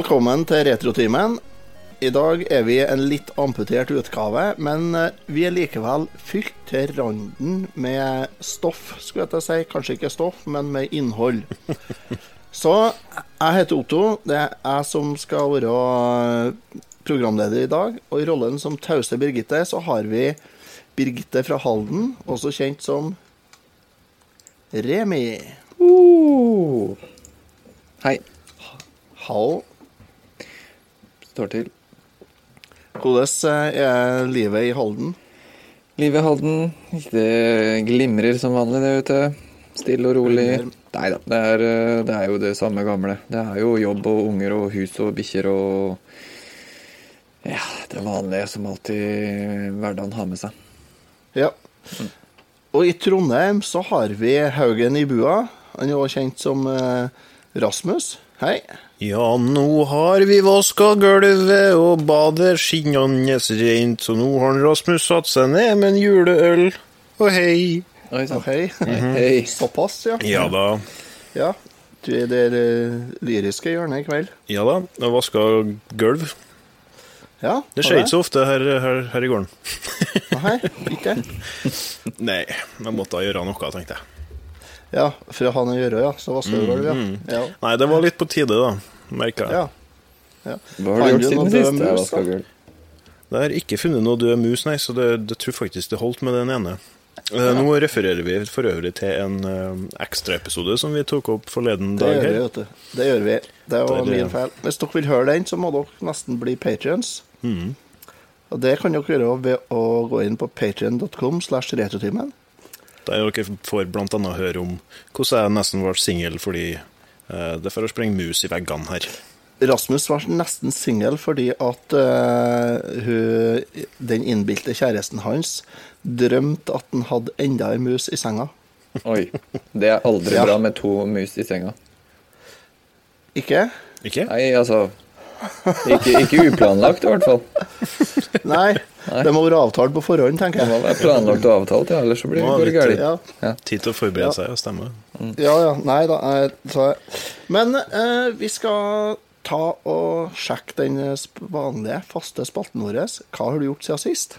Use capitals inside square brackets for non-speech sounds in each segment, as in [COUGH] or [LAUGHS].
Velkommen til Retrotimen. I dag er vi en litt amputert utgave, men eh, vi er likevel fylt til randen med stoff, skulle jeg til å si. Kanskje ikke stoff, men med innhold. Så jeg heter Otto. Det er jeg som skal være eh, programleder i dag. Og i rollen som tause Birgitte så har vi Birgitte fra Halden, også kjent som Remi. Uh. Hei. Hall. Står til. Hvordan eh, er livet i Halden? Livet i Halden, det glimrer som vanlig, det, ute. Stille og rolig. Nei da, det er, eh, det er jo det samme gamle. Det er jo jobb og unger og hus og bikkjer og Ja, det vanlige som alltid hverdagen har med seg. Ja. Og i Trondheim så har vi Haugen i bua. Han er også kjent som eh, Rasmus. Hei. Ja, nå har vi vaska gulvet og badet skinnende rent, så nå har han Rasmus satt seg ned med en juleøl. Og hei. Oi Og hei. Hei. Såpass, ja. Ja da. ja. Du er det eh, lyriske hjørnet i kveld. Ja da. Jeg vaska gulv. Ja. Det skjer ikke så ofte her, her, her i gården. Nei, ikke? [LAUGHS] Nei, jeg måtte gjøre noe, tenkte jeg. Ja, for å ha noe å gjøre, ja. Så vasker du gulv, ja. ja. Nei, det var litt på tide, da, merka jeg. ja. Hva har du gjort siden sist? Jeg vaska gulv. Det har ikke funnet noe død mus, nei, så det, det tror faktisk det holdt med den ene. Ja. Nå refererer vi for øvrig til en uh, ekstraepisode som vi tok opp forleden Det dag gjør vi, vet du. Det gjør vi. Det var Der, min feil. Hvis dere vil høre den, så må dere nesten bli patrions. Mm. Og det kan dere gjøre ved å gå inn på patrion.com slash retrotimen. Der dere får annet høre om hvordan jeg nesten ble singel fordi eh, det er for å sprenge mus i veggene her. Rasmus var nesten singel fordi at uh, hun, den innbilte kjæresten hans drømte at han hadde enda en mus i senga. Oi. Det er aldri Ja. bra med to mus i senga. Ikke? Ikke? Nei, altså Ikke, ikke uplanlagt, i hvert fall. Nei, det må være avtalt på forhånd, Det må være planlagt og avtalt, ja, ellers så blir går det litt- galt. Ja, Tid til å forberede seg seg, stemme. Mm. ja. ja nei da. jeg- men eh, vi skal ta og sjekke den vanlige, faste spalten vår. Hva har du gjort siden sist?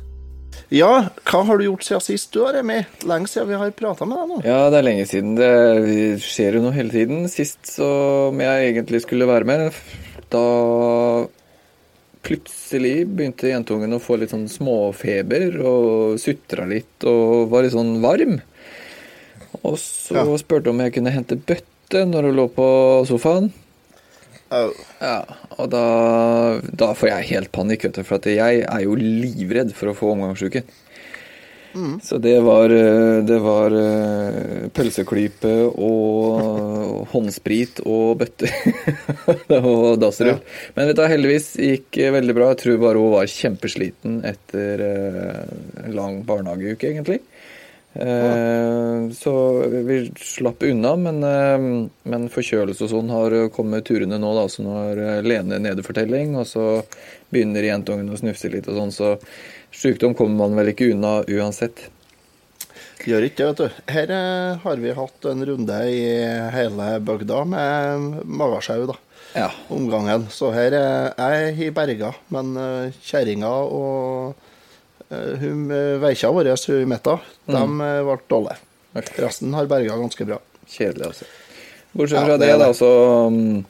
Ja, hva har du gjort siden sist du har vært med. Lenge siden vi har prata med deg nå. Ja, det er lenge siden. Det skjer jo noe hele tiden. Sist som jeg egentlig skulle være med, da plutselig begynte jentungen å få litt sånn småfeber og sutra litt og var litt sånn varm. Og så Ja. spurte hun om jeg kunne hente bøtte når hun lå på sofaen. Au. Ja, og da, da får jeg helt panikk, vet du, for at jeg er jo livredd for å få omgangsuke. Så det var, eh, det var eh, pølseklype og håndsprit og bøtte [LAUGHS] og dassrull. Men vet du, heldigvis gikk veldig bra. Jeg tror bare hun var kjempesliten etter eh, en lang barnehageuke, egentlig. Eh, Så vi slapp unna, men, eh, men forkjølelse og sånn har kommet turene nå, da. Så nå har eh, Lene nedefortelling, og så begynner jentungen å snufse litt og sånn, så sykdom kommer man vel ikke unna uansett. Gjør ikke det, vet du. Her eh, har vi hatt en runde i hele bygda med magesjau, da. Ja. Omgangen. Så her er jeg i berga, men kjerringa og hun uh, veikja vår, hun Metta, de eh, ble dårlige. Resten har berga ganske bra. Kjedelig, altså. Bortsett Ja, fra det det, er da, så um,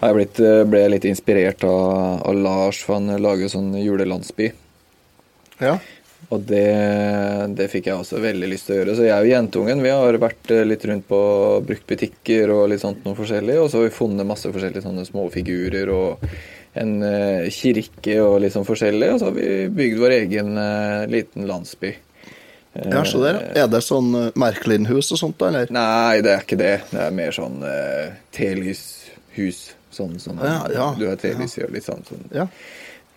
har jeg blitt, eh, ble jeg litt inspirert av, av Lars, for han lager sånn julelandsby. Ja. Og det, det fikk jeg også veldig lyst til å gjøre. Så jeg og jentungen vi har vært eh, litt rundt på bruktbutikker og litt sånt noe forskjellig. Og så har vi funnet masse forskjellige sånne småfigurer og en eh, kirke og litt sånn forskjellig. Og så har vi bygd vår egen eh, liten landsby. ja, så der. Er det sånn uh, Merkelin-hus og sånt, da, eller? Nei, det er ikke det. Det er mer sånn uh, telys-hus Sånn, sånn Ja, ja, Du har telys i og litt sånn. sånn. Ja.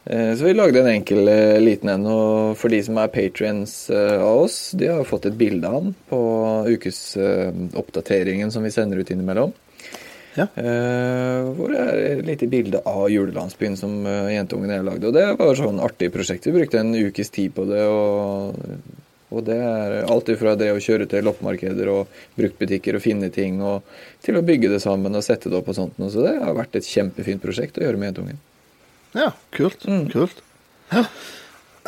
Eh, Så vi lagde en enkel eh, liten en, og for de som er patrients av oss, de har fått et bilde av han på ukesoppdateringen som vi sender ut innimellom. Ja. Uh, hvor det er et lite bilde av julelandsbyen som uh, jentungen jeg lagde. Og det var sånn artig prosjekt. Vi brukte en ukes tid på det. og... Og det er alt ifra det å kjøre til loppemarkeder og bruktbutikker og finne ting, og til å bygge det sammen og sette det opp og sånt. Så det har vært et kjempefint prosjekt å gjøre med jentungen. Ja, kult. Kult. Ja.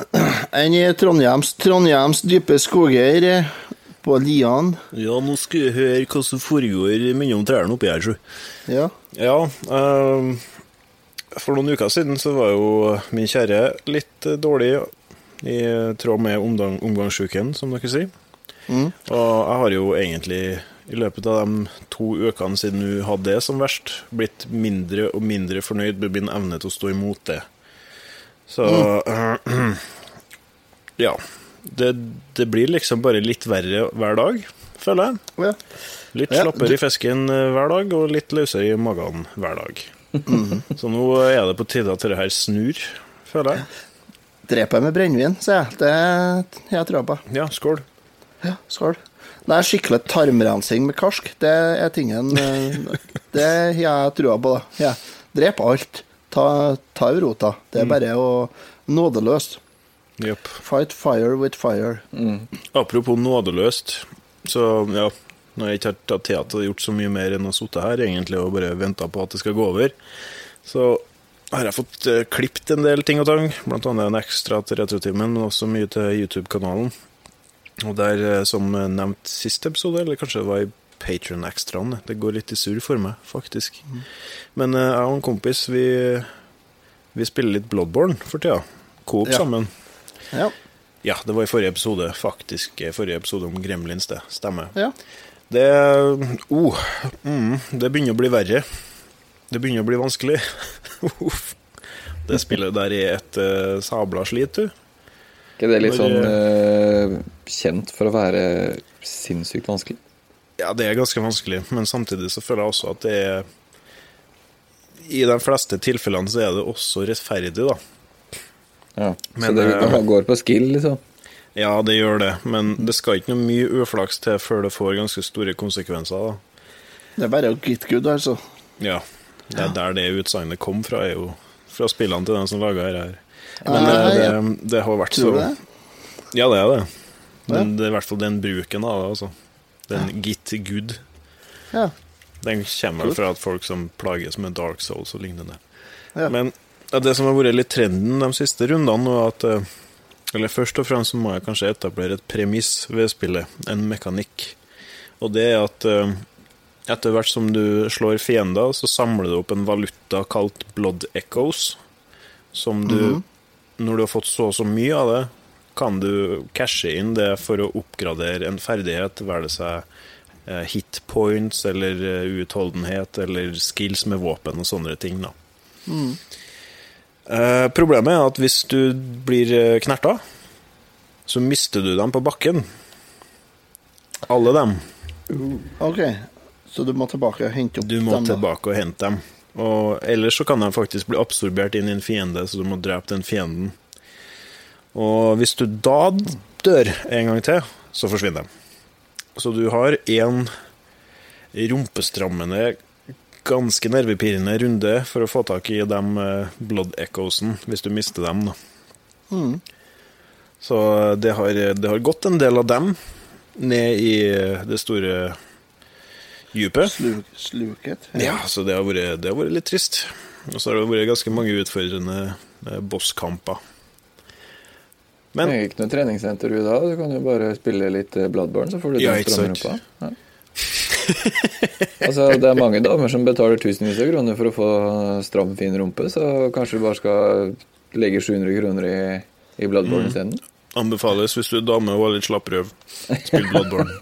[CLEARS THROAT] Enn i Trondheims, Trondheims dype skoger eh, på Lian. Ja, nå skal jeg høre hva som foregår mellom trærne oppi her, sjø. Ja. Ja, um, for noen uker siden så var jo min kjære litt dårlig i tråd med omgang, omgangssjuken, som dere sier. Mm. Og jeg har jo egentlig i løpet av de to ukene siden hun hadde det som verst, blitt mindre og mindre fornøyd med min evne til å stå imot det. Så [CLEARS THROAT] Ja. Det, det blir liksom bare litt verre hver dag, føler jeg. ja. Litt Ja, slappere du- i fisken eh, hver dag, og litt løsere i magen hver dag. Så nå er det på tide at dette her snur, føler jeg. Drep jeg med brennevin, sier jeg. Det har jeg trua på. Ja, skål. Ja, skål. Nei, skikkelig tarmrensing med karsk, det er tingen eh, Det har jeg trua på, da. Ja. Drep alt. Ta, ta rota. Det er bare å Nådeløst. Jepp. Fight fire with fire. Apropos nådeløst, så ja Når jeg ikke har tatt jeg har gjort så mye mer enn å sitte her egentlig og bare venta på at det skal gå over, så har jeg fått uh, klippet en del ting og tang. Blant annet en ekstra til Retrotimen, men også mye til YouTube-kanalen. Og der, eh, som nevnt siste episode, eller kanskje det var i Patron-ekstraen, det går litt i surr for meg, faktisk. Men eh, jeg og en kompis, vi, vi spiller litt Bloodborne for tida. Coop Ja. sammen. Ja. Ja, det var i forrige episode, faktisk. Forrige episode om Gremlins, det. Stemmer. ja. Det oh, mm, Det begynner å bli verre. Det begynner å bli vanskelig. [LAUGHS] Uff. det spillet der er et uh, sabla slit, du. ikke det litt Når, sånn uh, kjent for å være sinnssykt vanskelig? Ja, det er ganske vanskelig, men samtidig så føler jeg også at det er I de fleste tilfellene så er det også rettferdig, da. Ja. Men, så det uh, går på skill, liksom? Ja, det gjør det, men det skal ikke noe mye uflaks til før det får ganske store konsekvenser, da. Det er bare å get good, altså. Ja. Det er der det utsagnet kom fra, er jo fra spillene til den som laga her. Men, det, ja. det, det har vært Tror du så det? Ja, det er det. Men Ja. det er i hvert fall den bruken av det, altså. Den git good. Ja. Den kommer vel fra at folk som plages med dark souls og lignende. Ja. Men ja, det som har vært litt trenden de siste rundene, er at eh, Eller først og fremst må jeg kanskje etablere et premiss ved spillet, en mekanikk. Og det er at eh, etter hvert som du slår fiender, så samler du opp en valuta kalt blood echoes, som du Når du har fått så og så mye av det, kan du cashe inn det for å oppgradere en ferdighet, være det seg eh, hit points eller utholdenhet eller skills med våpen og sånne ting. da. Eh, problemet er at hvis du blir eh, knerta, så mister du dem på bakken. Alle dem. OK. Så du må tilbake og hente opp dem? Du må dem, tilbake og hente dem. Og ellers så kan de faktisk bli absorbert inn i en fiende, så du må drepe den fienden. Og hvis du da dør en gang til, så forsvinner de. Så du har én rumpestrammende, ganske nervepirrende runde for å få tak i de eh, blood echoesen, hvis du mister dem. da. Mm. Så det har, det har gått en del av dem ned i det store dypet. Sluk, sluket. Ja, så det har vært, det har vært litt trist. Og så har det vært ganske mange utfordrende bosskamper. Men, Det er ikke noe treningssenter du da. Du kan jo bare spille litt eh, Bloodborne, så får du Ja, den ikke strammen rumpa. Ja. Altså, det er mange damer som betaler tusenvis av kroner for å få stram, fin rumpe, så kanskje du bare skal legge 700 kroner i, i Bloodborne Mm. isteden. anbefales hvis du er dame og er litt slapprøv. Spill Bloodborne. [LAUGHS]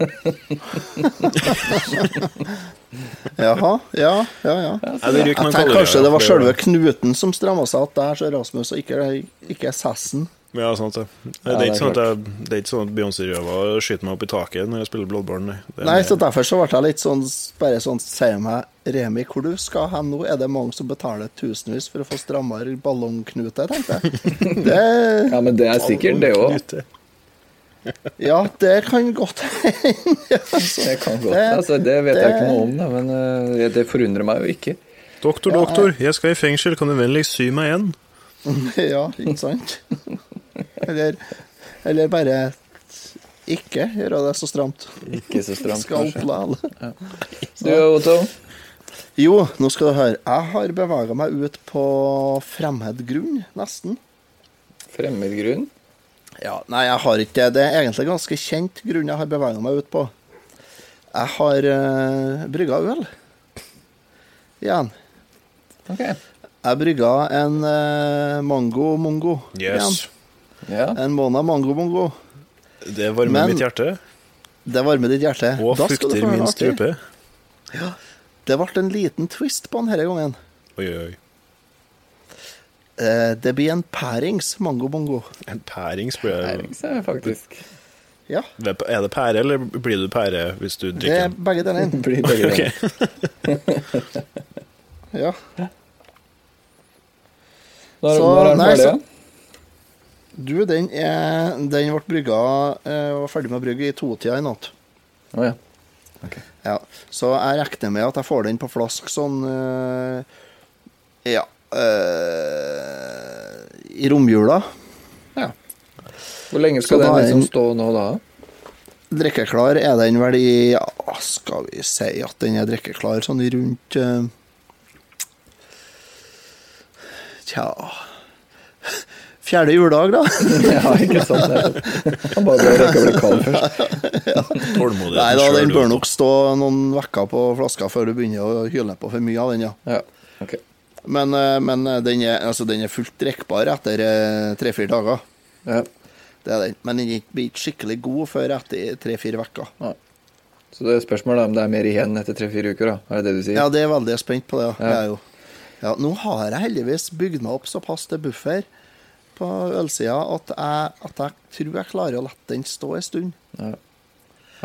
Jaha. Ja, ja, ja. Jeg tenker kanskje det var sjølve knuten som stramma seg att der, så Rasmus, og ikke, ikke sassen. Ja, sant det. Det Ja, er det er ikke sånn at jeg, det er ikke sånn at Beyoncé-røva skyter meg opp i taket når jeg spiller Bloodborne. nei. Nei, så derfor så ble jeg litt sånn Bare sånn Si meg, Remi, hvor du skal hen nå? Er det mange som betaler tusenvis for å få strammere ballongknute, tenkte jeg. [LAUGHS] Det Ja, men det er sikkert, det òg. Ja, det kan godt hende. [LAUGHS] Det kan godt hende. altså, Det vet jeg ikke noe om, da, men uh, det forundrer meg jo ikke. Doktor, doktor, jeg skal i fengsel, kan du vennligst sy meg igjen? [LAUGHS] Ja, ikke sant? Eller, eller bare ikke gjøre det så stramt. Ikke så stramt, [LAUGHS] Skal kanskje. alle. Du, Otto? Jo, nå skal du høre. Jeg har bevega meg ut på fremmed grunn, nesten. Fremmed grunn? Ja, Nei, jeg har ikke det. Det er egentlig ganske kjent grunn jeg har bevega meg ut på. Jeg har uh, brygga øl igjen. Ok. Jeg brygga en uh, mango mongo Yes. Ja. En måned mango mongo. Det varmer Men- mitt hjerte, Det varmer ditt hjerte. og Da skal fukter min strupe. Ja. Det ble en liten twist på den denne gangen. Oi, oi, oi. Eh, det blir en pærings mango mongo. En pærings blir det Pærings er faktisk Ja, Er det pære, eller blir du pære hvis du det drikker [LAUGHS] [LAUGHS] er den? begge deler. blir begge deler. Ja. Når, Så, når er den ferdig? Du, den er Den ble brygga eh, Var ferdig med å brygge i totida i natt. Å ja. Ja. Så jeg regner med at jeg får den på flask sånn eh, Ja Uh, I romjula. ja. Hvor lenge skal den liksom stå nå, da? Drikkeklar er den vel i ja, Skal vi si at den er drikkeklar sånn rundt uh, Tja Fjerde juledag, da. [LAUGHS] ja, ikke sant? Han bare bør rekke å bli kald først. [LAUGHS] Tålmodigheten Nei da, den bør nok stå noen vekker på flaska før du begynner å hyle på for mye av den, ja. Ja, ok. Men, eh, men eh, den, er, altså, den er fullt drikkbar etter eh, tre-fire dager. Ja. Det er den. Men den blir ikke skikkelig god før etter tre-fire uker. Så det er spørsmålet om det er mer igjen etter tre-fire uker, da? Er det det du sier? Ja, det er veldig spent på det. Ja. Ja. Er. Ja, nå har jeg heldigvis bygd meg opp såpass til buffer på ølsida at at jeg tror jeg klarer å la den stå en stund. Ja,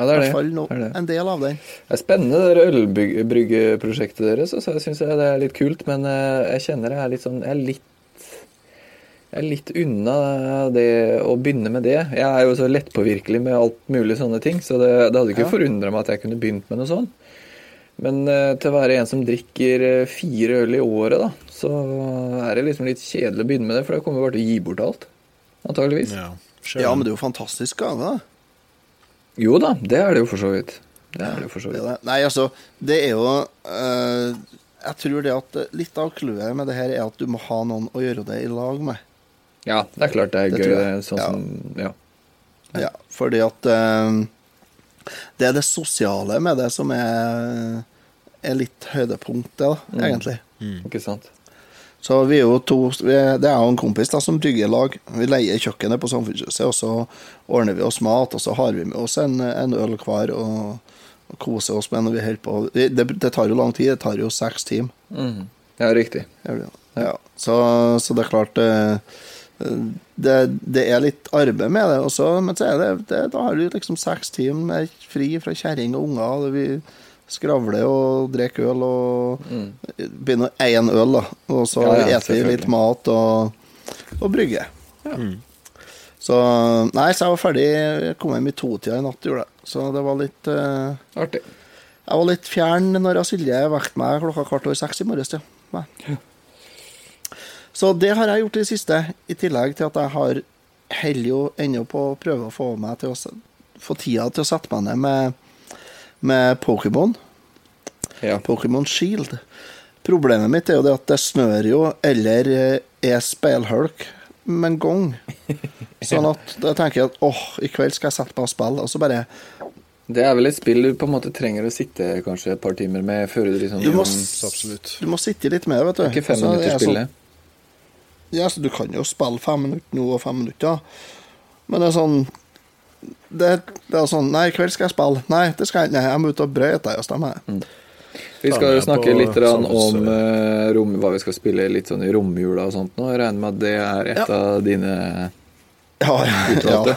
I det er hvert fall no, Det det. en del av den. Det er spennende det ølbryggeprosjektet deres. Så Jeg syns det er litt kult, men eh, jeg kjenner jeg er litt sånn Jeg er litt, jeg er litt unna det å begynne med det. Jeg er jo så lettpåvirkelig med alt mulig sånne ting, så det, det hadde ikke Ja. forundra meg at jeg kunne begynt med noe sånt. Men eh, til å være en som drikker eh, fire øl i året, da, så er det liksom litt kjedelig å begynne med det, for da kommer bare til å gi bort alt. Antageligvis. Ja, Ja, men det er jo fantastisk gave, da. Jo da, det er det jo for så vidt. Det er det jo for så vidt. Det det. Nei, altså, det er jo eh, Jeg tror det at litt av clouet med det her er at du må ha noen å gjøre det i lag med. Ja, det er klart det er Det gøy. Det sånn Ja. som Ja. Ja, fordi at eh, Det er det sosiale med det som er, er litt høydepunktet, da, Mm. egentlig. Ikke sant? Så vi er jo to vi er, Det er jo en kompis da som bygger lag. Vi leier kjøkkenet på Samfunnshuset, og så ordner vi oss mat, og så har vi med oss en, en øl hver og, og koser oss med når vi holder på. Det, det tar jo lang tid. Det tar jo seks timer. Mm. Ja, riktig. Ja. Så, så det er klart eh, det, det er litt arbeid med det også, men så er det, det da har du liksom seks timer fri fra kjerring og unger. og Vi skravler og drikker øl og begynner én øl, da. Og så Mm. Ja, ja, eter vi litt mat og, og brygger. Så Nei, så jeg var ferdig Jeg kom hjem i totida i natt, gjorde jeg. Så det var litt uh, Artig. jeg var litt fjern når Silje vekket meg klokka kvart over seks i morges. Ja. Så det har jeg gjort i det siste, i tillegg til at jeg har holder jo ennå på å prøve å få meg til å få tida til å sette meg ned med, med Pokémon. Ja. Pokémon Shield. Problemet mitt er jo det at det snør jo, eller eh, er speilhulk med en gang. [LAUGHS] Sånn at da tenker jeg at åh, i kveld skal jeg sette meg og spille, og så bare Det er vel et spill du på en måte trenger å sitte kanskje et par timer med før du liksom Du må, du må sitte litt med, vet du. Det er ikke fem minutter er minutter sånn- spillet. Ja, så du kan jo spille fem minutter nå og fem minutter. Men det er sånn Det, det er sånn Nei, i kveld skal jeg spille. Nei, det skal jeg ikke. Jeg må ut og brøyte. stemme Vi skal jo snakke litt grann om uh, rom, hva vi skal spille litt sånn i romjula og sånt nå. Jeg regner med at det er et Ja. av dine Ja, ja, ja,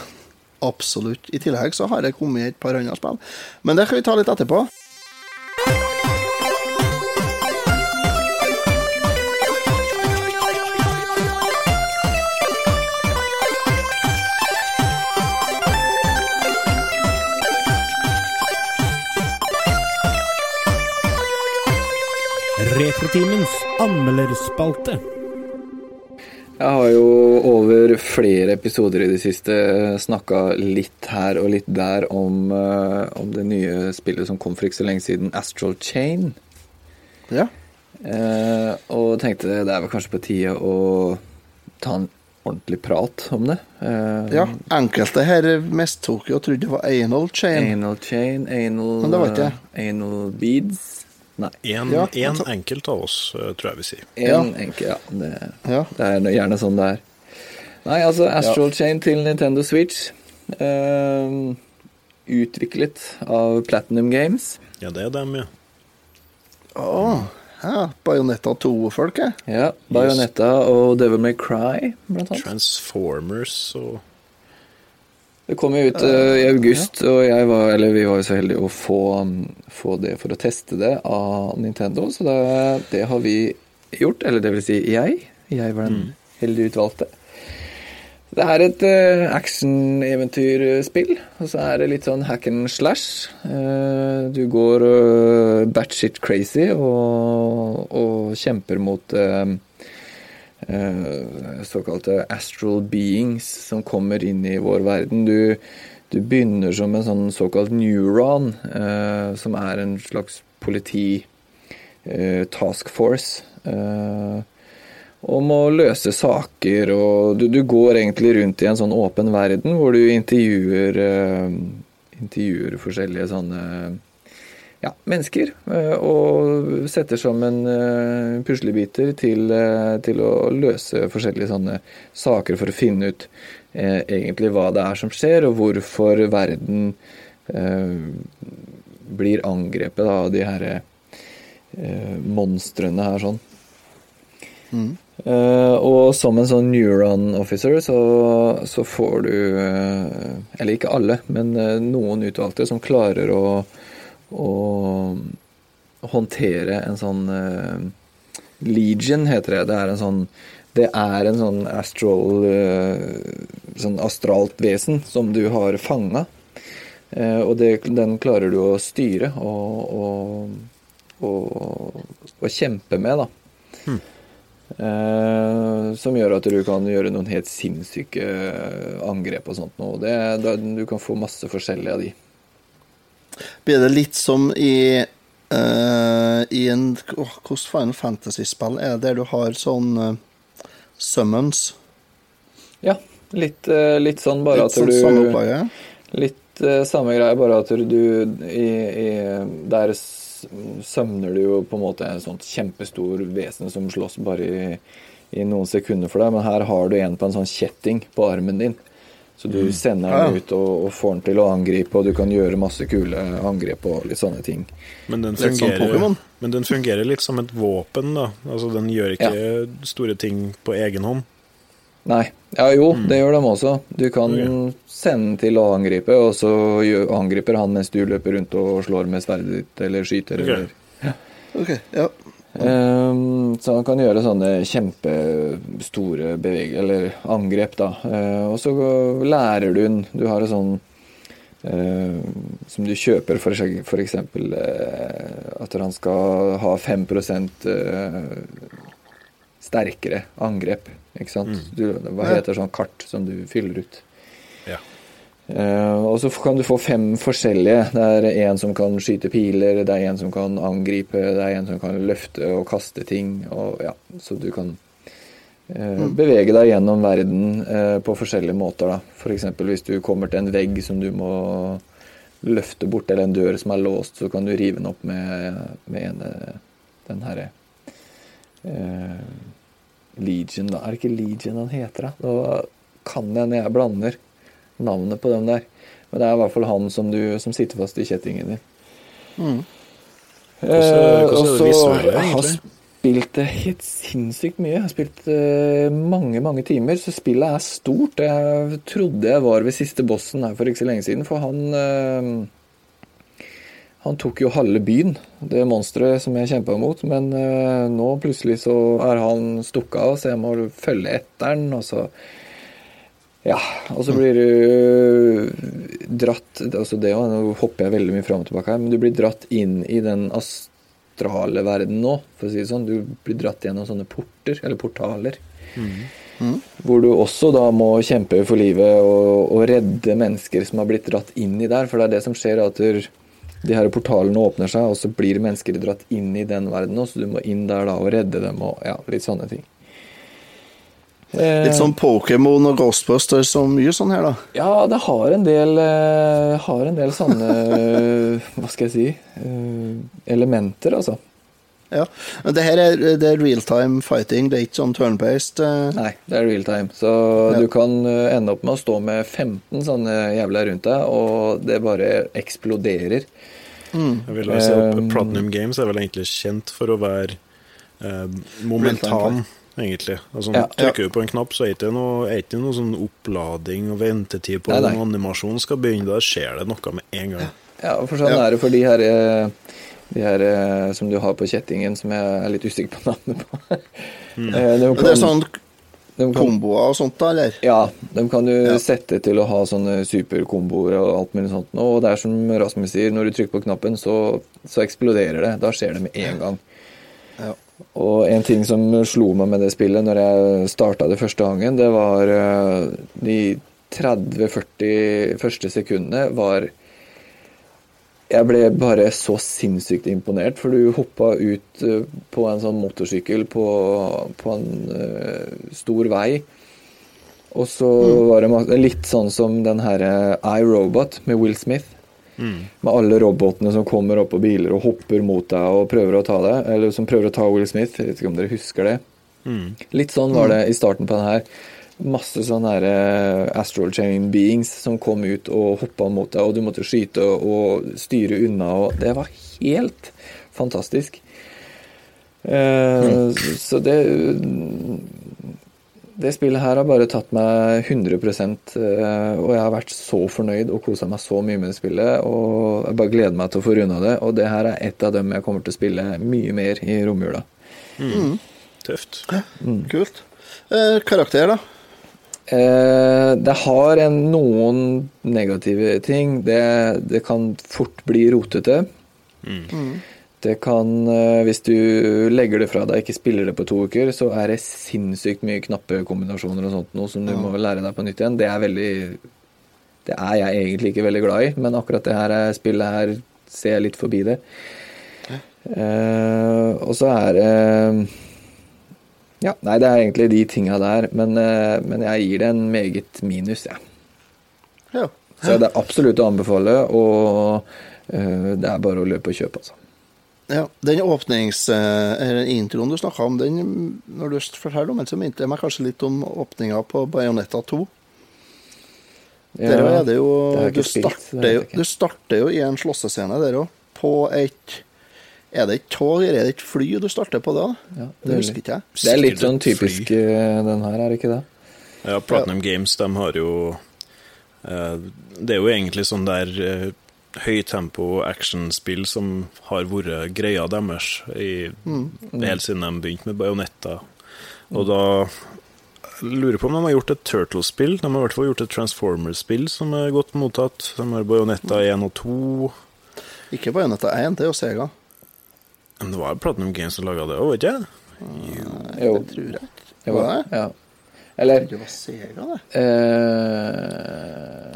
absolutt. I tillegg så har jeg kommet et par andre spill. Men det kan vi ta litt etterpå. Retrotimens anmelderspalte. Jeg har jo over flere episoder i det siste snakka litt her og litt der om, eh, om det nye spillet som kom for ikke så lenge siden, Astral Chain. Ja. Eh, og tenkte det er vel kanskje på tide å ta en ordentlig prat om det. Eh, ja. Enkelte her mest tok jo og trodde det var anal chain. Anal chain, anal Men det var ikke eh, Anal beads. Nei. En, Ja, en altså- enkelt av oss, eh, tror jeg vi sier. En Ja. enkel, ja. Det, Ja. det er gjerne sånn det er. Nei, altså Astral Chain til Nintendo Switch. eh, utviklet av Platinum Games. Ja, det er dem, ja. Å, ja. Bajonetta 2-folket. Ja, Bajonetta og Devil May Cry, blant annet. Transformers og Det kom jo ut eh, i august, og var, eller vi var jo så heldige å få, um, få det for å teste det av Nintendo, så det, det har vi gjort. Eller det vil si jeg. Jeg var den heldig utvalgte. Det er et uh, action-eventyrspill, og så er det litt sånn hack and slash. Eh, du går batshit crazy og, og kjemper mot eh, eh, såkalte astral beings som kommer inn i vår verden. Du, du begynner som en sånn såkalt neuron, eh, som er en slags politi eh, task force. Eh, å løse saker, og du, du går egentlig rundt i en sånn åpen verden hvor du intervjuer, eh, intervjuer forskjellige sånne ja, mennesker, eh, og setter sammen eh, puslebiter til, eh, til å løse forskjellige sånne saker for å finne ut eh, egentlig hva det er som skjer, og hvorfor verden eh, blir angrepet da, av de her eh, monstrene her sånn. Eh, og som en sånn neuron officer så, så får du uh, Eller ikke alle, men uh, noen utvalgte som klarer å, å håndtere en sånn uh, Legion, heter det. Det er en sånn det er en sånn astral uh, Sånn astralt vesen som du har fanga. Uh, og det, den klarer du å styre og, og, og, og kjempe med, da. Eh, som gjør at du kan gjøre noen helt sinnssyke angrep og sånt noe. Det, da, du kan få masse forskjellige av de. Blir det litt som i uh, I en oh, Hvordan Final Fantasy-spill er det der du har sånn uh, summons? Ja, litt, uh, litt sånn bare Litt at sånn du samme opplegget? Litt uh, samme greie, bare at du i, i, Der sømner du jo på en måte en sånt kjempestor vesen som slåss bare i, i noen sekunder for deg, men her har du en på en sånn kjetting på armen din. Så du sender den ut og, og får den til å angripe, og du kan gjøre masse kule angrep og litt sånne ting. Men den sånn fungerer, men den fungerer litt som et våpen, da. Altså, den gjør ikke store ting på egen hånd. Nei. Ja, jo, det gjør de også. Du kan okay. sende den til å angripe, og så angriper han mens du løper rundt og slår med sverdet ditt eller skyter. okay. Eller. OK. Ja. Ehm, så han kan gjøre sånne kjempestore beveg eller angrep, da. Eh, og så lærer du den. Du har en sånn uh, som du kjøper for, eksempel- eh, at han skal ha 5 eh, sterkere angrep. Ikke sant? Du, hva heter sånn kart som du fyller ut? Eh, og så kan du få fem forskjellige. Det er en som kan skyte piler, det er en som kan angripe, det er en som kan løfte og kaste ting. Og, ja, så du kan eh, bevege deg gjennom verden eh, på forskjellige måter. F.eks. For hvis du kommer til en vegg som du må løfte bort, eller en dør som er låst, så kan du rive den opp med, med en, den herre eh, Legion, da. Er det ikke Legion han heter, da? Nå kan jeg når jeg blander navnet på dem der. Men det er i hvert fall han som, du, som sitter fast i kjettingen din. Mm. Hvordan- hvordan det Eh, og så- visuelle, ja, spilt helt sinnssykt mye. Jeg har spilt uh, mange, mange timer, så spillet er stort. Jeg trodde jeg var ved siste bossen her for ikke så lenge siden, for han uh, Han tok jo halve byen, det monsteret som jeg kjempa mot. Men uh, nå plutselig så er han stukket av, så jeg må følge etter han, og så ja, og så blir du dratt altså det, Nå hopper jeg veldig mye fram og tilbake her, men du blir dratt inn i den astrale verden nå, for å si det sånn. Du blir dratt gjennom sånne porter, eller portaler. Hvor du også da må kjempe for livet og, og redde mennesker som har blitt dratt inn i der. For det er det som skjer, at de her portalene åpner seg, og så blir mennesker dratt inn i den verdenen, så du må inn der da og redde dem og ja, litt sånne ting. Eh, Litt sånn Pokémon og Ghostbusters og mye sånn her, da. Ja, det har en del, eh, har en del sånne eh, Hva skal jeg si eh, elementer, altså. Ja. Men det her er, det er real-time fighting, det er ikke sånn turn-based. Nei, det er real time. Så Ja. du kan ende opp med å stå med 15 sånne jævla rundt deg, og det bare eksploderer. Jeg vil si at Um, Platinum Games er vel egentlig kjent for å være eh, momentan, egentlig. Altså, Ja. Trykker du på en knapp, så er det ikke noe, er det noe sånn opplading og ventetid på Nei, at nei. en animasjon skal begynne. Da skjer det noe med en gang. Ja, for sånn Ja. er det for de her, eh, de her eh, som du har på kjettingen, som jeg er litt usikker på navnet på. [LAUGHS] Mm. de kan, det er sånn kan- komboer og sånt, da, eller? Ja, dem kan du Ja. sette til å ha sånne superkomboer og alt mulig sånt. Og det er som Rasmus sier, når du trykker på knappen, så, så eksploderer det. Da skjer det med en gang. Ja. Og en ting som slo meg med det spillet når jeg starta det første gangen, det var eh, de 30-40 første sekundene var Jeg ble bare så sinnssykt imponert, for du hoppa ut eh, på en sånn motorsykkel på, på en uh, stor vei. Og så var det litt sånn som den herre iRobot med Will Smith. Med alle robotene som kommer opp på biler og hopper mot deg og prøver å ta deg. Eller som prøver å ta Will Smith. Jeg vet ikke om dere husker det. Litt sånn var det i starten på den her. Masse sånne her, eh, astral chain beings som kom ut og hoppa mot deg, og du måtte skyte og styre unna. Og det var helt fantastisk. Eh, Så det det spillet her har bare tatt meg 100 eh, og jeg har vært så fornøyd og kosa meg så mye med det spillet. Og jeg bare gleder meg til å få runda det. Og det her er et av dem jeg kommer til å spille mye mer i romjula. Tøft. Kult. Eh, karakter, da? Eh, det har en, noen negative ting. Det, det kan fort bli rotete. Det kan, eh, hvis du legger det fra deg, ikke spiller det på to uker, så er det sinnssykt mye knappekombinasjoner og sånt noe som du må lære deg på nytt igjen. Det er veldig Det er jeg egentlig ikke veldig glad i, men akkurat det her eh, spillet her ser jeg litt forbi det. Uh, og så er det Ja, nei, det er egentlig de tinga der, men, men jeg gir det en meget minus, jeg. Ja. Så det er absolutt å anbefale, og uh, det er bare å løpe og kjøpe, altså. Ja. Den åpnings... eh, eller introen du snakka om, den, når du forteller om den, så minte jeg meg kanskje litt om åpninga på Bajonetta 2. Der er det jo det du, spilt, det starter jo du starter jo i en slåssescene der òg, på et Er det et tog eller er det et fly du starter på da? Ja, det mulig. husker ikke jeg. Det er litt sånn typisk eh, den her, er det ikke det? Ja, Platinum Games, de har jo eh, Det er jo egentlig sånn der høytempo actionspill som har vært greia deres i, helt siden de begynte med Bajonetta. Og da lurer på om de har gjort et Turtle-spill. De har i hvert fall gjort et Transformers-spill som er godt mottatt. De har Bajonetta 1 og 2. Ikke Bajonetta 1, det er jo Sega. Men det var Platinum Games som laga det òg, var det? Jo. Det tror jeg Det Var det? ja. Eller Det var Sega, det. eh,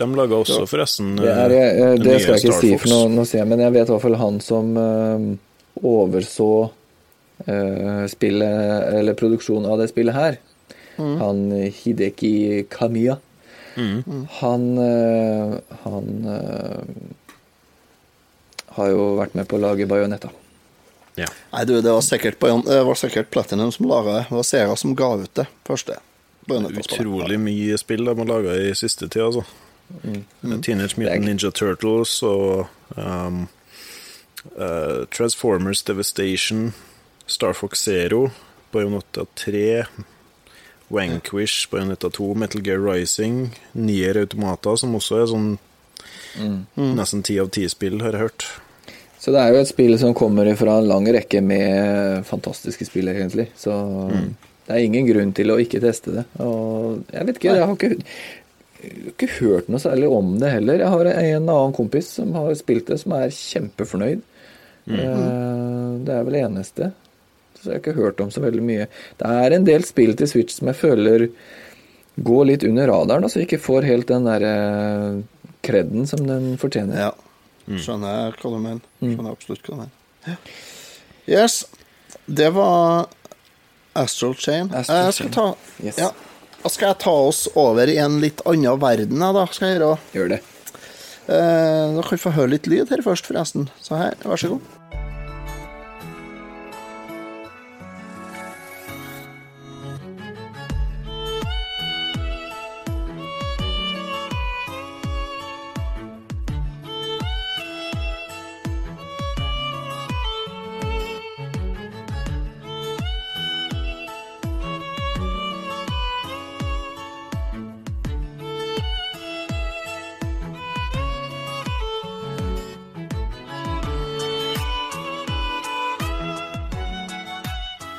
De laga også, forresten, Det, er, eh, eh, det skal jeg ikke Star si, for nå, nå ser jeg, men jeg vet i hvert fall han som uh, overså uh, spillet, eller produksjonen av det spillet her. Han Hideki Kamiya. Mm. Han, uh, han har jo vært med på å lage Bajonetta. Ja. Nei, du, det var sikkert, det var sikkert Platinum som laga det. Det var Sera som ga ut det første. Utrolig mye spill de har laga i siste tid, altså. Mm. Teenage Mutant Ninja Turtles og um, uh, Transformers Devastation, Star Fox Zero, Bayonetta 3, Wanquish, Bayonetta 2, Metal Gear Rising, Nier Automata, som også er sånn nesten ti av ti-spill, har jeg hørt. Så det er jo et spill som kommer fra en lang rekke med fantastiske spill, egentlig. Så det er ingen grunn til å ikke teste det. Og jeg vet ikke, jeg har ikke, ikke hørt noe særlig om det heller. Jeg har en annen kompis som har spilt det, som er kjempefornøyd. Mm. Det er vel det eneste. Så jeg har ikke hørt om så veldig mye. Det er en del spill til Switch som jeg føler går litt under radaren, så jeg ikke får helt den derre kreden som den fortjener. Ja. Skjønner jeg hva du mener. Skjønner absolutt hva du mener. Ja. Yes. Det var Astral Chain. Astral jeg skal ta Yes. ja. Da skal jeg ta oss over i en litt annen verden, da. Skal jeg gjøre. Gjør det. Eh, da kan vi få høre litt lyd her først, forresten. Så her, vær så god.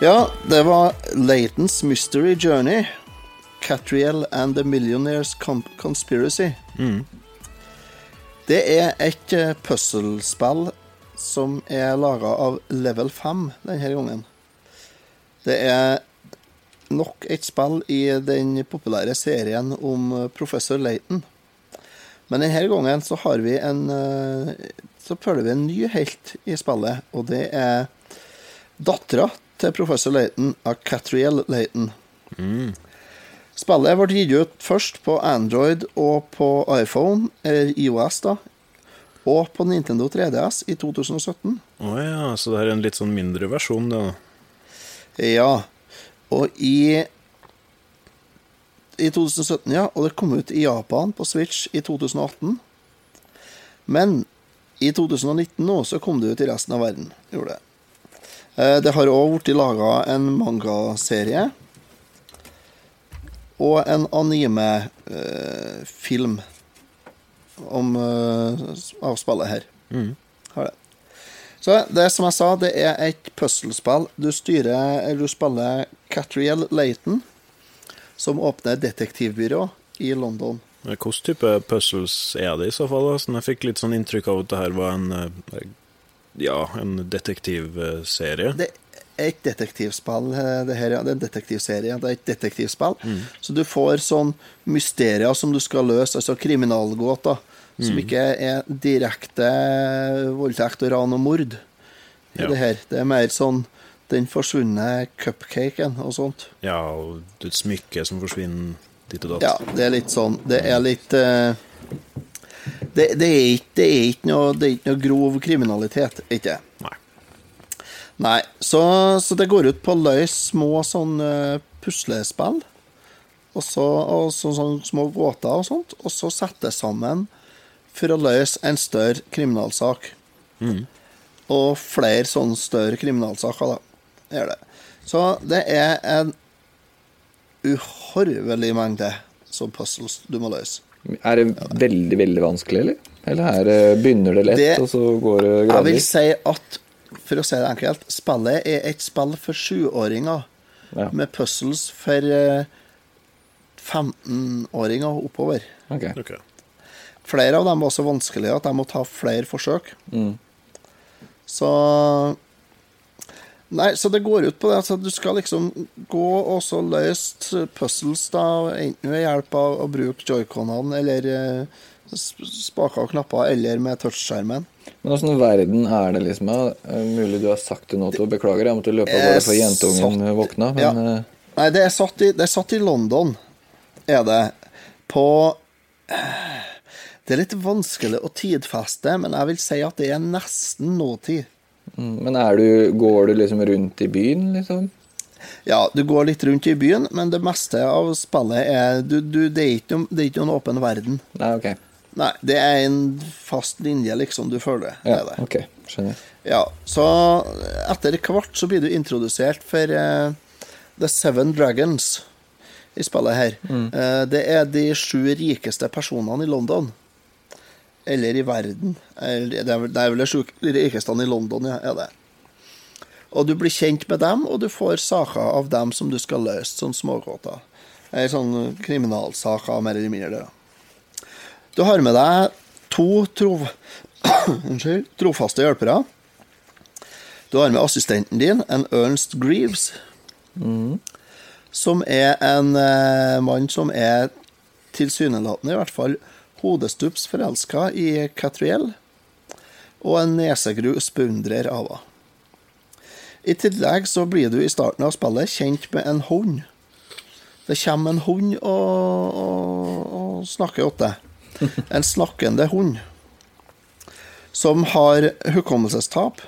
Ja, det var Latens Mystery Journey. Catriel and the Millionaires Conspiracy. Conspiracy. Det er et eh, puzzlespill som er laga av Level 5 denne gangen. Det er nok et spill i den populære serien om eh, professor Layton. Men denne gangen så har vi en eh, Så følger vi en ny helt i spillet, og det er dattera til professor Leighton av Catriel Layton. Spillet ble gitt ut først på Android og på iPhone, eller IOS, da, og på Nintendo 3DS i 2017. Å ja, så det er en litt sånn mindre versjon, det, da. Ja. Og i I 2017, ja. Og det kom ut i Japan på Switch i 2018. Men i 2019 nå så kom det ut i resten av verden. Gjorde det. Eh, Det har òg blitt laga en mangaserie. Og en anime-film om eh, av spillet her. Har det. Så det som jeg sa, det er et puslespill. Du styrer, eller du spiller Catriel Layton, som åpner detektivbyrå i London. Hvilken type puzzles er det i så fall? da? Sånn, jeg fikk litt sånn inntrykk av at det her var en eh, ja, en detektivserie. Det er et detektivspill, eh, det her, ja. Det er en detektivserie. Det er et detektivspill. Så du får sånn mysterier som du skal løse, altså kriminalgåter, som ikke er direkte voldtekt og ran og mord. Ja. Det her. Det er mer sånn den forsvunne cupcaken og sånt. Ja, og et smykke som forsvinner dit og datt. Ja, det er litt sånn Det er litt eh, det, det, er ikke, det, er ikke noe, det er ikke noe grov kriminalitet, ikke Nei. Nei, så, så det går ut på å løse små sånn eh, puslespill. Og så, og så sånn små gåter og sånt. Og så sette sammen for å løse en større kriminalsak. Og flere sånne større kriminalsaker, da. Er det. Så det er en uhorvelig mengde som puzzles du må løse. Er det veldig, veldig vanskelig, eller? Eller er det, begynner det lett, Det- og så går det Jeg vil si at, for å si det enkelt, spillet er et spill for sjuåringer. Ja. Med puzzles for eh, 15-åringer oppover. Ok. Okay. Flere av dem var så vanskelige at de må ta flere forsøk. Mm. Så Nei, så det går ut på det at du skal liksom gå og så løse puzzles, da, enten ved hjelp av å bruke joyconene eller eh, sp- spaker og knapper, eller med touchskjermen. Men åssen verden er det, liksom? Eh, Mulig du har sagt det nå, til beklager, jeg måtte løpe av Eh, gårde før jentungen satt- våkna, men Ja. eh, Nei, det er satt i, det er satt i London, er det. På Det er litt vanskelig å tidfeste, men jeg vil si at det er nesten nåtid. Mm, Men du, går du liksom rundt i byen, liksom? Ja, du går litt rundt i byen, men det meste av spillet er du, du, det, er ikke det er ikke noen åpen verden. Nei, ok. Nei, det er en fast linje, liksom, du føler. Ja, det. ok, skjønner. Ja, så etter hvert så blir du introdusert for uh, The Seven Dragons i spillet her. Eh, det er de sju rikeste personene i London. Eller i verden. Det er vel- de rikeste i London, ja, er det. Og du blir kjent med dem, og du får saker av dem som du skal løse, sånn smågåter. Eller sånn kriminalsaker, mer eller mindre. Du har med deg to trof... [COUGHS] Unnskyld, trofaste hjelpere. Du har med assistenten din, en Ernst Greaves, som er en eh, mann som er tilsynelatende i hvert fall hodestups forelska i Catriel, og en nesegrus beundrer av henne. I tillegg så blir du i starten av spillet kjent med en hund. Det kommer en hund og, og, og snakker til deg. En snakkende hund. Som har hukommelsestap.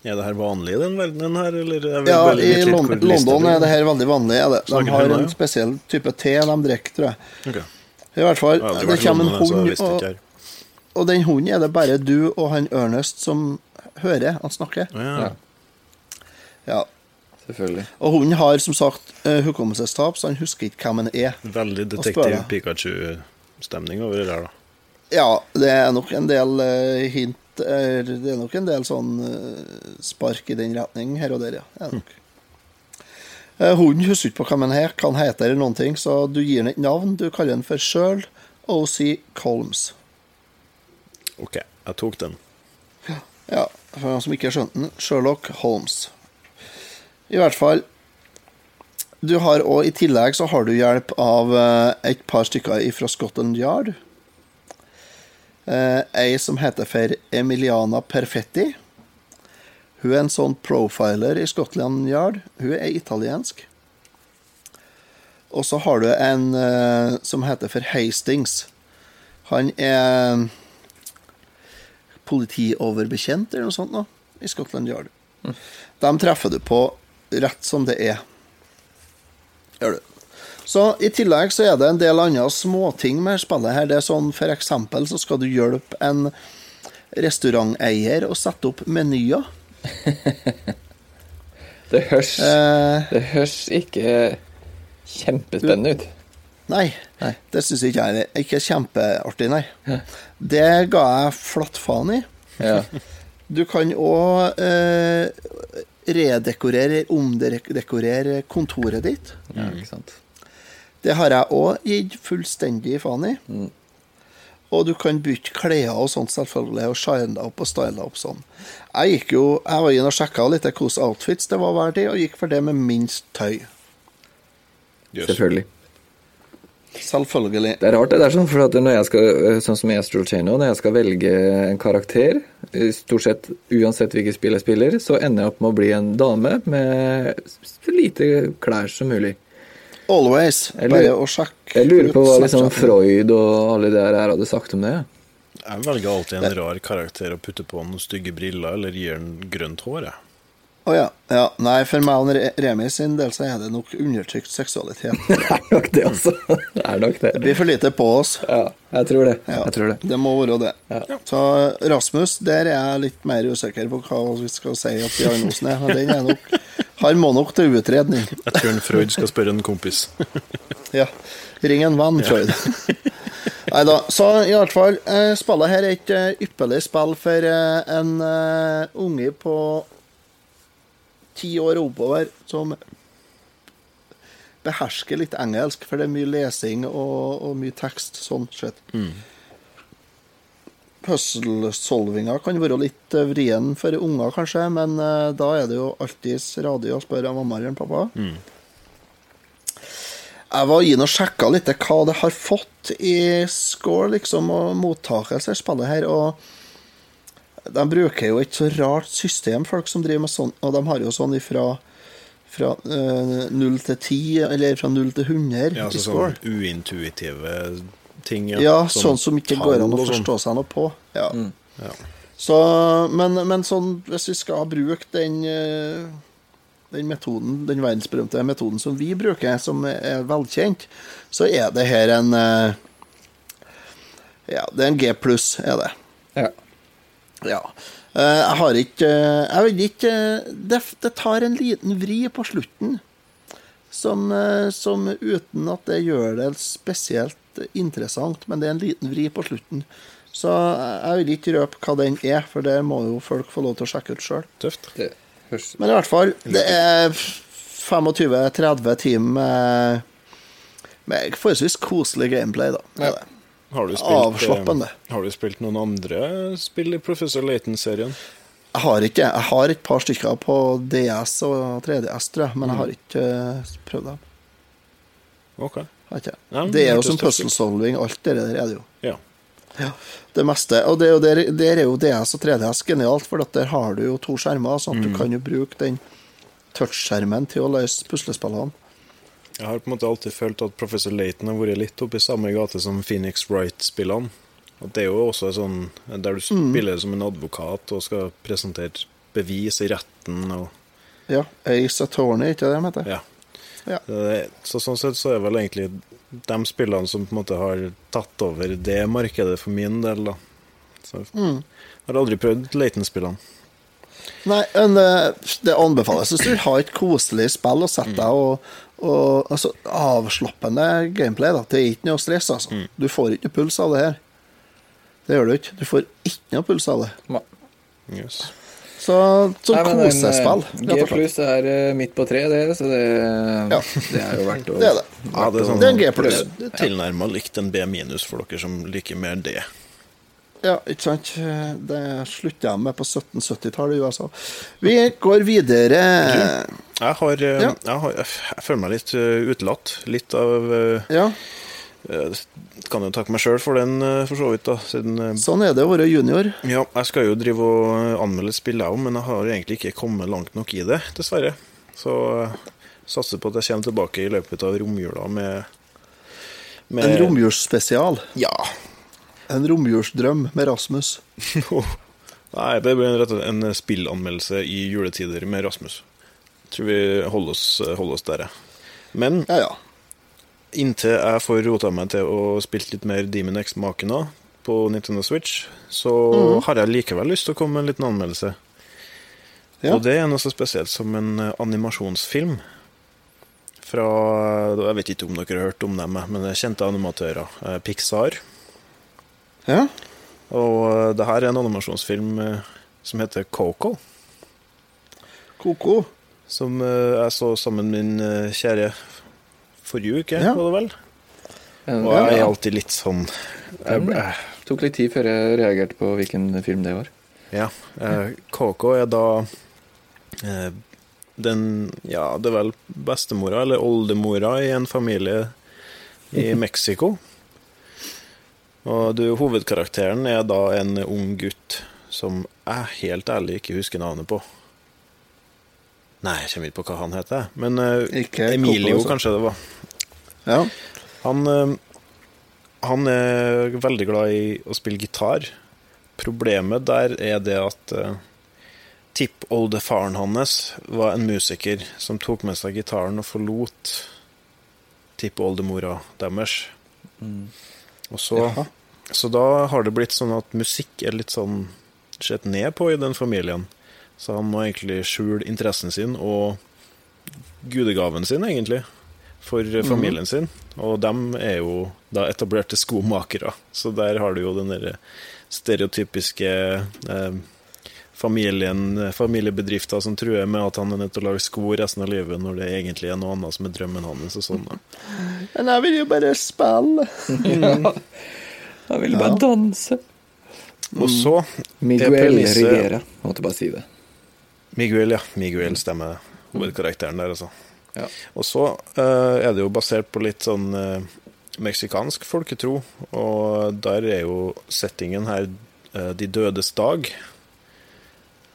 Er det her vanlig i den verdenen her, eller? er Ja, i litt Lon hvor lista London er det her veldig vanlig. Er det. De har en spesiell type te de drikker, tror jeg. Ok. I hvert fall, ja, det, det kommer en hund, og, og den hunden er det bare du og han Ernest som hører han snakker. Ja. Ja. Ja. Selvfølgelig. Og hunden har som sagt eh, hukommelsestap, så han husker ikke hvem han er. Veldig detektiv. Pikachu-stemning over det der, da. Ja, det er nok en del eh, hint er, Det er nok en del sånn eh, spark i den retning her og der, ja. Det er nok. Eh, Hunden husker ikke på hva den heter, hva den heter eller noen ting, så du gir den et navn. Du kaller den for Sjøl O.C. Colms. OK, jeg tok den. Ja, for noen som ikke skjønte den, Sherlock Holmes. I hvert fall Du har òg i tillegg så har du hjelp av eh, et par stykker fra Scotland Yard. Eh, ei som heter for Emiliana Perfetti. Hun er en sånn profiler i Scotland Yard. Hun er italiensk. Og så har du en uh, som heter for Hastings. Han er politioverbekjent eller noe sånt nå, i Scotland Yard. Dem treffer du på rett som det er. Gjør du. Så I tillegg så er det en del andre småting med spillet her. Det er sånn eksempel så skal du hjelpe en restauranteier å sette opp menyer. Det høres, Eh, det høres ikke kjempespennende ut. nei, Nei. det syns ikke jeg er ikke kjempeartig, nei. Det ga jeg flatt faen i. Ja. Du kan òg eh, redekorere, omdekorere kontoret ditt. ja, ikke sant. Det har jeg òg gitt fullstendig faen i. Og du kan bytte klær og sånt, selvfølgelig, og shine deg opp og style deg opp sånn. Jeg gikk jo, jeg var inne og sjekka litt hvilke outfits det var verdt i, og gikk for det med minst tøy. Yes. Selvfølgelig. Selvfølgelig. Det er rart det der, sånn, for at når jeg skal, sånn som i Astral Chain nå, når jeg skal velge en karakter, eh, stort sett uansett hvilket spill jeg spiller, så ender jeg opp med å bli en dame med så lite klær som mulig. Always. Jeg Bare lurer- å sjekke Jeg lurer på hva liksom Freud og alle de der her hadde sagt om det. Jeg velger alltid en rar karakter å putte på noen stygge briller eller gir den grønt hår. Jeg. Å ja. ja. Nei, for meg og Re- Remi sin del så er det nok undertrykt seksualitet. [LAUGHS] Det er nok det, altså. [LAUGHS] Det er nok det. Det blir for lite på oss. Ja, jeg tror det. Ja, Jeg tror det. Det må være det. Ja. Så Rasmus, der er jeg litt mer usikker på hva vi skal si at diagnosen er. Men den er nok Han må nok til utredning. Jeg tror en Freud skal spørre en kompis. [LAUGHS] Ja. Ring en venn, Freud. [LAUGHS] Nei da. Så i hvert fall, eh, spillet her er et ypperlig spill for eh, en eh, unge på ti år og oppover som behersker litt engelsk, for det er mye lesing og, og mye tekst sånn sett. Puzzle-solvinga kan være litt eh, vrien for unger, kanskje, men uh, da er det jo alltids radio å spørre mamma eller pappa. Jeg var inne og sjekka litt hva det har fått i score liksom, og mottakelse, spillet her. Og de bruker jo et så rart system, folk som driver med sånn. Og de har jo sånn ifra fra eh, 0 til 10, eller fra 0 til 100 Ja, i altså score. sånn uintuitive ting. Ja, sånn, som ikke går an å sånn. forstå seg noe på. Ja. Ja. Så, men, men sånn, hvis vi skal bruke den, eh, den metoden, den verdensberømte metoden som vi bruker, som er velkjent, så er det her en eh, Ja, det er en G pluss, er det. Ja. Ja. Eh, Jeg har ikke Jeg vet ikke det, det tar en liten vri på slutten som, som uten at det gjør det spesielt interessant, men det er en liten vri på slutten. Så jeg vil ikke røpe hva den er, for det må jo folk få lov til å sjekke ut sjøl. Men i hvert fall, det er 25-30 timer med, med forholdsvis koselig gameplay, da. Er. Har du spilt, Avslappende. eh, har du spilt noen andre spill i Professor Layton-serien? Jeg har ikke Jeg har et par stykker på DS og 3DS, tror jeg, men jeg har ikke eh, prøvd dem. Ok. Det er jo som puzzle solving, alt det der er det jo. Ja. Ja, det meste. Og det er der, der er jo DS og 3DS genialt, for der har du jo to skjermer, sånn at Mm. du kan jo bruke den touchskjermen til å løse puslespillene. Jeg har på en måte alltid følt at Professor Laton har vært litt oppi samme gate som Phoenix Wright-spillene. At det er jo også sånn der du Mm. spiller som en advokat og skal presentere bevis i retten og Ja, Ace Attorney, ikke det de heter? Ja. Ja. Så sånn sett så er vel egentlig de spillene som på en måte har tatt over det markedet for min del, da. Så Mm. jeg har aldri prøvd Laton-spillene. Nei, men eh, det anbefales hvis du har et koselig spill og sette deg og, og altså, Avslappende gameplay, da. Det er ikke noe stress, altså. Du får ikke noe puls av det her. Det gjør du ikke. Du får ikke noe puls av det. Nei. Yes. Så men kosespill. G pluss er eh, midt på tre, det, så det, Ja. det er jo verdt å Det er det. Ja, det er, sånn, Det er en G pluss. Det tilnærma likt en B minus for dere som liker mer det. Ja, ikke sant. Det slutta jeg med på 1770-tallet i USA. Vi går videre. Jeg har, eh, Ja. jeg, har jeg føler meg litt eh, utelatt. Litt av Ja, Kan jo takke meg sjøl for den, eh, for så vidt, da. Siden eh, sånn er det å være junior. Ja, jeg skal jo drive og eh, anmelde spill, jeg òg, men jeg har egentlig ikke kommet langt nok i det, dessverre. Så eh, satser på at jeg kommer tilbake i løpet av romjula med, med En romjulsspesial. Ja. En romjulsdrøm med Rasmus. [LAUGHS] Nei, det blir rett og slett en spillanmeldelse i juletider med Rasmus. Tror vi holder oss, holder oss der, jeg. Men Ja, ja. Inntil jeg får rota meg til å spille litt mer Demon X Makena på Nintendo Switch, så har jeg likevel lyst til å komme med en liten anmeldelse. Ja. Og det er noe så spesielt som en eh, animasjonsfilm fra Jeg vet ikke om dere har hørt om dem, men det er kjente animatører. eh, Pixar. ja. Og eh, det her er en animasjonsfilm som heter Coco. Coco? Som jeg så sammen med min kjære forrige uke, Ja. var det vel? Og jeg er alltid litt sånn jeg, jeg, Tok litt tid før jeg reagerte på hvilken film det var. Ja. Eh, Coco er da eh, den Ja, det er vel bestemora eller oldemora i en familie i [LAUGHS] Mexico. Og du, hovedkarakteren er da en ung gutt som jeg helt ærlig ikke husker navnet på. Nei, jeg kommer ikke på hva han heter. Men uh, Emilio, også. kanskje det var. Ja. Han, uh, han er veldig glad i å spille gitar. Problemet der er det at uh, tippoldefaren hans var en musiker som tok med seg gitaren og forlot tippoldemora deres. Og så, ja. så da har det blitt sånn at musikk er litt sånn sett ned på i den familien. Så han må egentlig skjule interessen sin og gudegaven sin, egentlig, for familien sin. Og dem er jo da etablerte skomakere, så der har du jo den derre stereotypiske eh, familien, familiebedrifter som truer med at han er nødt til å lage sko resten av livet, når det egentlig er noe annet som er drømmen hans. og sånn. Men jeg vil jo bare spille. [LAUGHS] Jeg vil bare danse. Og så Miguel premisset- Rivera. Måtte bare si det. Miguel, ja. Miguel stemmer hovedkarakteren der, altså. Ja. Og så uh, er det jo basert på litt sånn uh, meksikansk folketro, og der er jo settingen her uh, De dødes dag.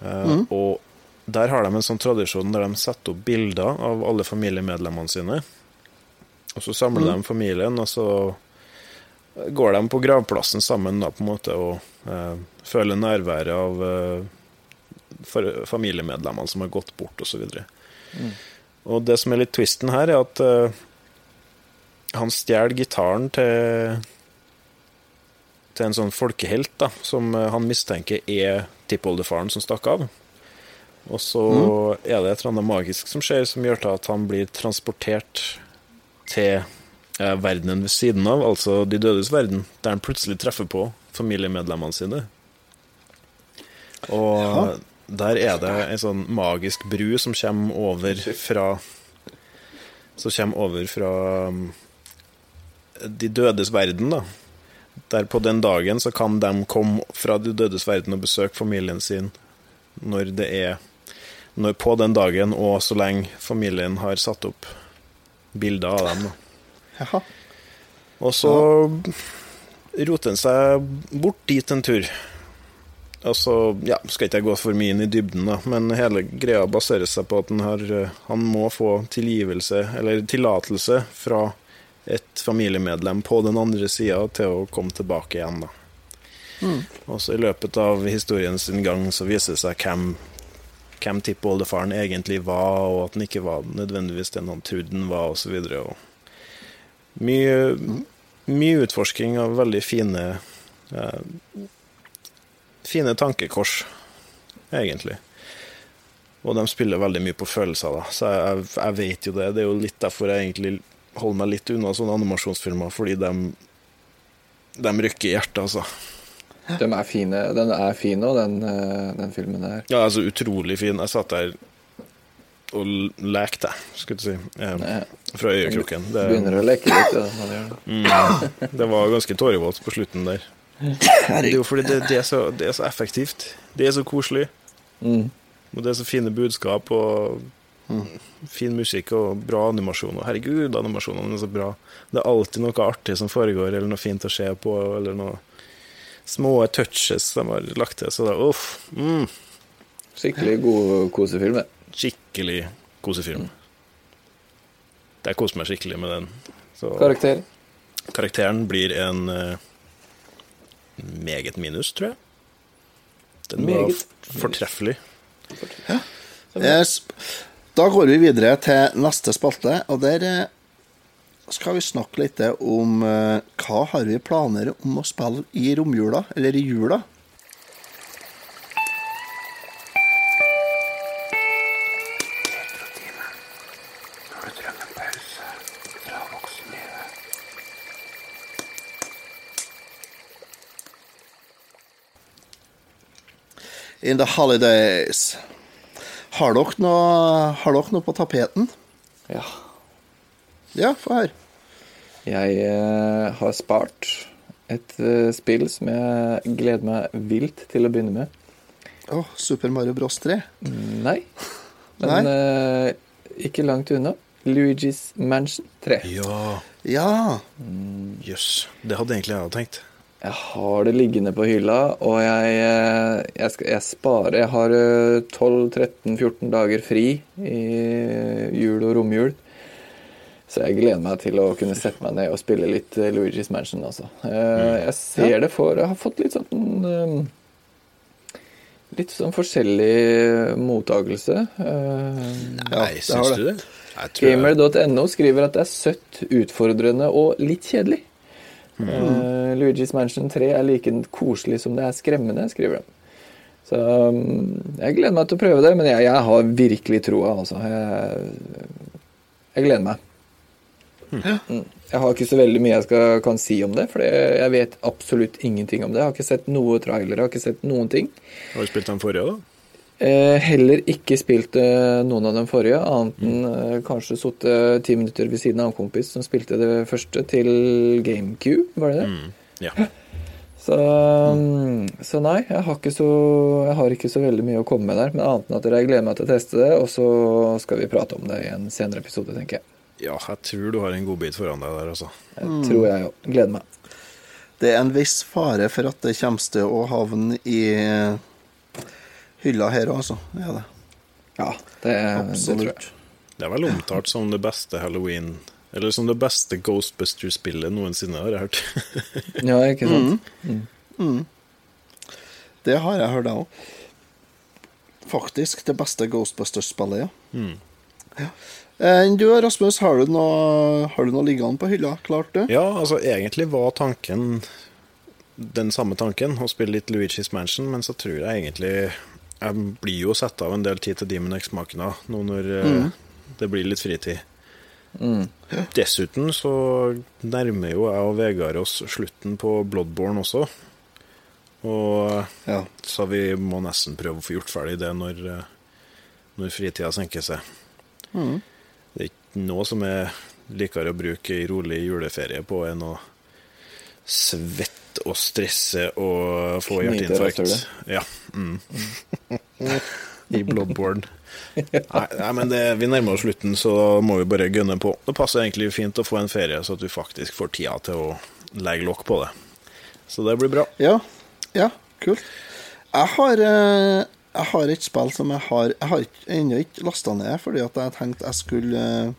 Mm. Og der har de en sånn tradisjon der de setter opp bilder av alle familiemedlemmene sine. Og så samler de familien, og så går de på gravplassen sammen da, på en måte, og føler nærværet av familiemedlemmene som har gått bort, osv. Mm. Og det som er litt twisten her, er at uh, han stjeler gitaren til til en sånn folkehelt da, som eh, han mistenker er tippoldefaren som stakk av. Og så er det et eller annet magisk som skjer, som gjør til at han blir transportert til eh, verdenen ved siden av, altså de dødes verden, der han plutselig treffer på familiemedlemmene sine. Og der er det en sånn magisk bru som kommer over fra Som kommer over fra um, de dødes verden, da. Der på den dagen så kan de komme fra de dødes verden og besøke familien sin når det er når På den dagen og så lenge familien har satt opp bilder av dem. Da. Og så roter han seg bort dit en tur. Og så ja, skal ikke jeg gå for mye inn i dybden, da, men hele greia baserer seg på at han, har, eh, han må få tilgivelse, eller tillatelse, fra et familiemedlem på den andre sida til å komme tilbake igjen. da. Og så i løpet av historien sin gang så viser det seg hvem, hvem tippoldefaren egentlig var, og at han ikke var nødvendigvis den han trodde han var, osv. Mye, mye utforsking av veldig fine eh, Fine tankekors, egentlig. Og de spiller veldig mye på følelser, da. Så jeg, jeg vet jo det. Det er jo litt derfor jeg egentlig holder meg litt unna sånne animasjonsfilmer, fordi de, de rykker i hjertet, altså. De er fine. Den er fin òg, den, eh, den filmen der. Ja, altså utrolig fin. Jeg satt der og lekte, skulle du si, eh, fra øyekroken. Det, Begynner å leke litt. Ja, mm, det var ganske tårevått på slutten der. Det er jo fordi det, det, er så, det er så effektivt. Det er så koselig. Mm. Og det er så fine budskap og fin musikk og bra animasjon. Og herregud, animasjonene er så bra. Det er alltid noe artig som foregår, eller noe fint å se på, eller noe små touches de har lagt til. Så det er uff. Mm, Skikkelig god kosefilm. det. skikkelig kosefilm. Jeg koser meg skikkelig med den. Så Karakter. karakteren blir en eh, meget minus, tror jeg. Den var Meget f- fortreffelig. Yes. Da går vi videre til neste spalte, og der eh, skal vi snakke litt om eh, hva har vi planer om å spille i romjula, eller i jula. In the holidays. Har dere noe, har dere noe på tapeten? Ja. Ja, få høre. Jeg eh, har spart et eh, spill som jeg gleder meg vilt til å begynne med. Å, Super Mario Bros 3. Nei. Men eh, ikke langt unna. Luigi's Mansion 3. Ja, Ja. jøss. Det hadde egentlig jeg tenkt. Jeg har det liggende på hylla, og jeg, eh, jeg, skal, jeg sparer Jeg har eh, 12-13-14 dager fri i jul og romjul. Så jeg gleder meg til å kunne sette meg ned og spille litt eh, Luigi's Mansion, altså. Eh, Jeg ser det for Jeg har fått litt sånn eh, Litt sånn forskjellig mottakelse. Nei, Ja, syns du det? Gamer.no skriver at det er søtt, utfordrende og litt kjedelig. Eh, Luigi's Mansion 3 er like koselig som det er skremmende, skriver de. Så um, jeg gleder meg til å prøve det, men jeg, jeg har virkelig troa, altså. Jeg, jeg gleder meg. Mm. Jeg har ikke så veldig mye jeg skal, kan si om det, for jeg vet absolutt ingenting om det. Jeg har ikke sett noe trailer, jeg har ikke sett noen ting. Har du spilt den forrige, da? Eh, heller ikke spilt eh, noen av de forrige, annet enn eh, kanskje sittet ti minutter ved siden av en kompis som spilte det første til GameCube, var det det? Mm. Ja. [LAUGHS] Så, mm, så nei, jeg har, ikke så, jeg har ikke så veldig mye å komme med der, men annet enn at jeg gleder meg til å teste det, og så skal vi prate om det i en senere episode, tenker jeg. ja, jeg tror du har en godbit foran deg der, altså. Jeg tror jeg òg. Gleder meg. Det er en viss fare for at det kommer til å havne i hylla her, altså. Ja, det. Ja, det, er. Absolutt. Det er vel omtalt som det beste Halloween Eller som det beste Ghostbuster-spillet noensinne, har jeg hørt. [LAUGHS] Ja, ikke sant? Det har jeg hørt, jeg òg. Faktisk det beste Ghostbusters-spillet, ja. Mm. ja. Eh, Du Rasmus, har du noe, har du noe liggende på hylla? Klart, du? Ja, altså egentlig var tanken den samme tanken, å spille litt Luigi's Mansion, men så tror jeg egentlig Jeg blir jo satt av en del tid til Demon X-makena nå når mm. det blir litt fritid. Dessuten så nærmer jo jeg og Vegard oss slutten på Bloodborne også. Og Ja. så vi må nesten prøve å få gjort ferdig det når, eh, når fritida senker seg. Det er ikke noe som jeg liker å bruke ei rolig juleferie på, enn å svette og stresse og få hjerteinfarkt. Ja. Mm. [LAUGHS] I Bloodborne. Nei, nei, men det, vi nærmer oss slutten, så må vi bare gønne på. Det passer egentlig fint å få en ferie, så at du faktisk får tida til å legge lokk på det. Så det blir bra. Ja, ja kult. Jeg har, eh, jeg har et spill som jeg har Jeg har ennå ikke lasta ned, fordi at jeg tenkte jeg skulle eh,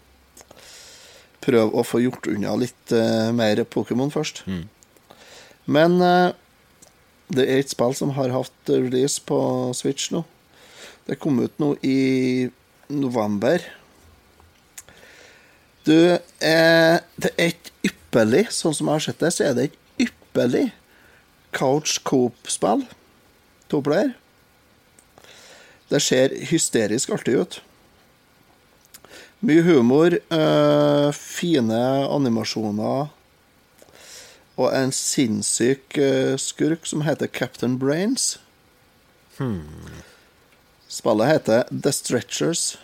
prøve å få gjort unna litt eh, mer Pokémon først. Men eh, det er et spill som har hatt release på Switch nå. Det kom ut nå i november. Du, eh, det er et ypperlig, sånn som jeg har sett det, så er det et ypperlig couch coop-spill. To player. Det ser hysterisk artig ut. Mye humor, eh, fine animasjoner og en sinnssyk eh, skurk som heter Captain Brains. Spillet heter The Stretchers.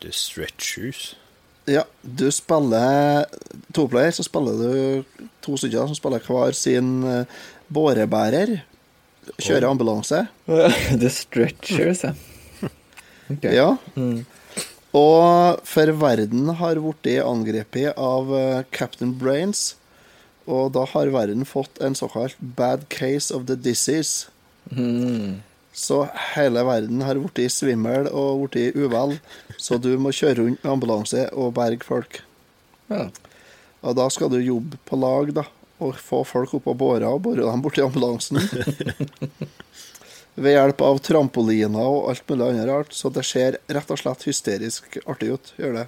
The Stretchers. Ja, du spiller toplayer, så spiller du to stykker som spiller hver sin eh, bårebærer. Kjører ambulanse. [LAUGHS] The Stretchers, ja. [LAUGHS] Okay. Ja. Og for verden har blitt angrepet av eh, Captain Brains. Og da har verden fått en såkalt bad case of the disease. Så hele verden har blitt svimmel og blitt uvel. Så du må kjøre rundt med ambulanse og berge folk. Ja. Og da skal du jobbe på lag, da. Og få folk opp på båra og bore dem borti ambulansen. [LAUGHS] Ved hjelp av trampoliner og alt mulig annet rart. Så det ser rett og slett hysterisk artig ut. Gjør det.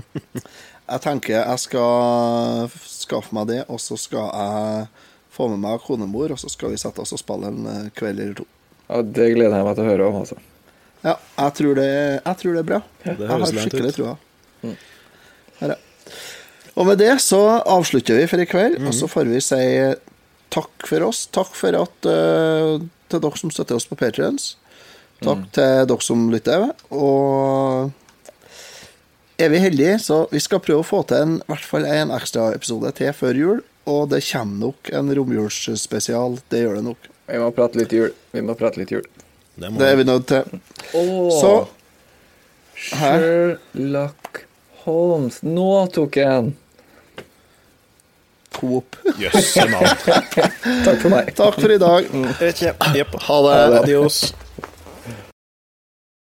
[LAUGHS] Jeg tenker jeg skal skaffe meg det, og så skal jeg få med meg konemor, og så skal vi sette oss og spille en eh, kveld eller to. ja, det gleder jeg meg til å høre om, altså. Ja, jeg tror det, jeg tror det er bra. Det jeg har skikkelig trua. Her, ja. Og med det så avslutter vi for i kveld, og så får vi si takk for oss. Takk for at uh, til dere som støtter oss på Patrions. Takk til dere som lytter. Og er vi heldige, så vi skal prøve å få til en, i hvert fall en ekstraepisode til før jul. Og det kommer nok en romjulsspesial. Det gjør det nok. Vi må prate litt jul. Vi må prate litt jul. Det Det er vi nødt til. Så her. Sherlock Holmes. Nå tok jeg en. Coop. Jøsse navn. [LAUGHS] Takk for meg. Takk for i dag. Jepp. Ha det. Adios.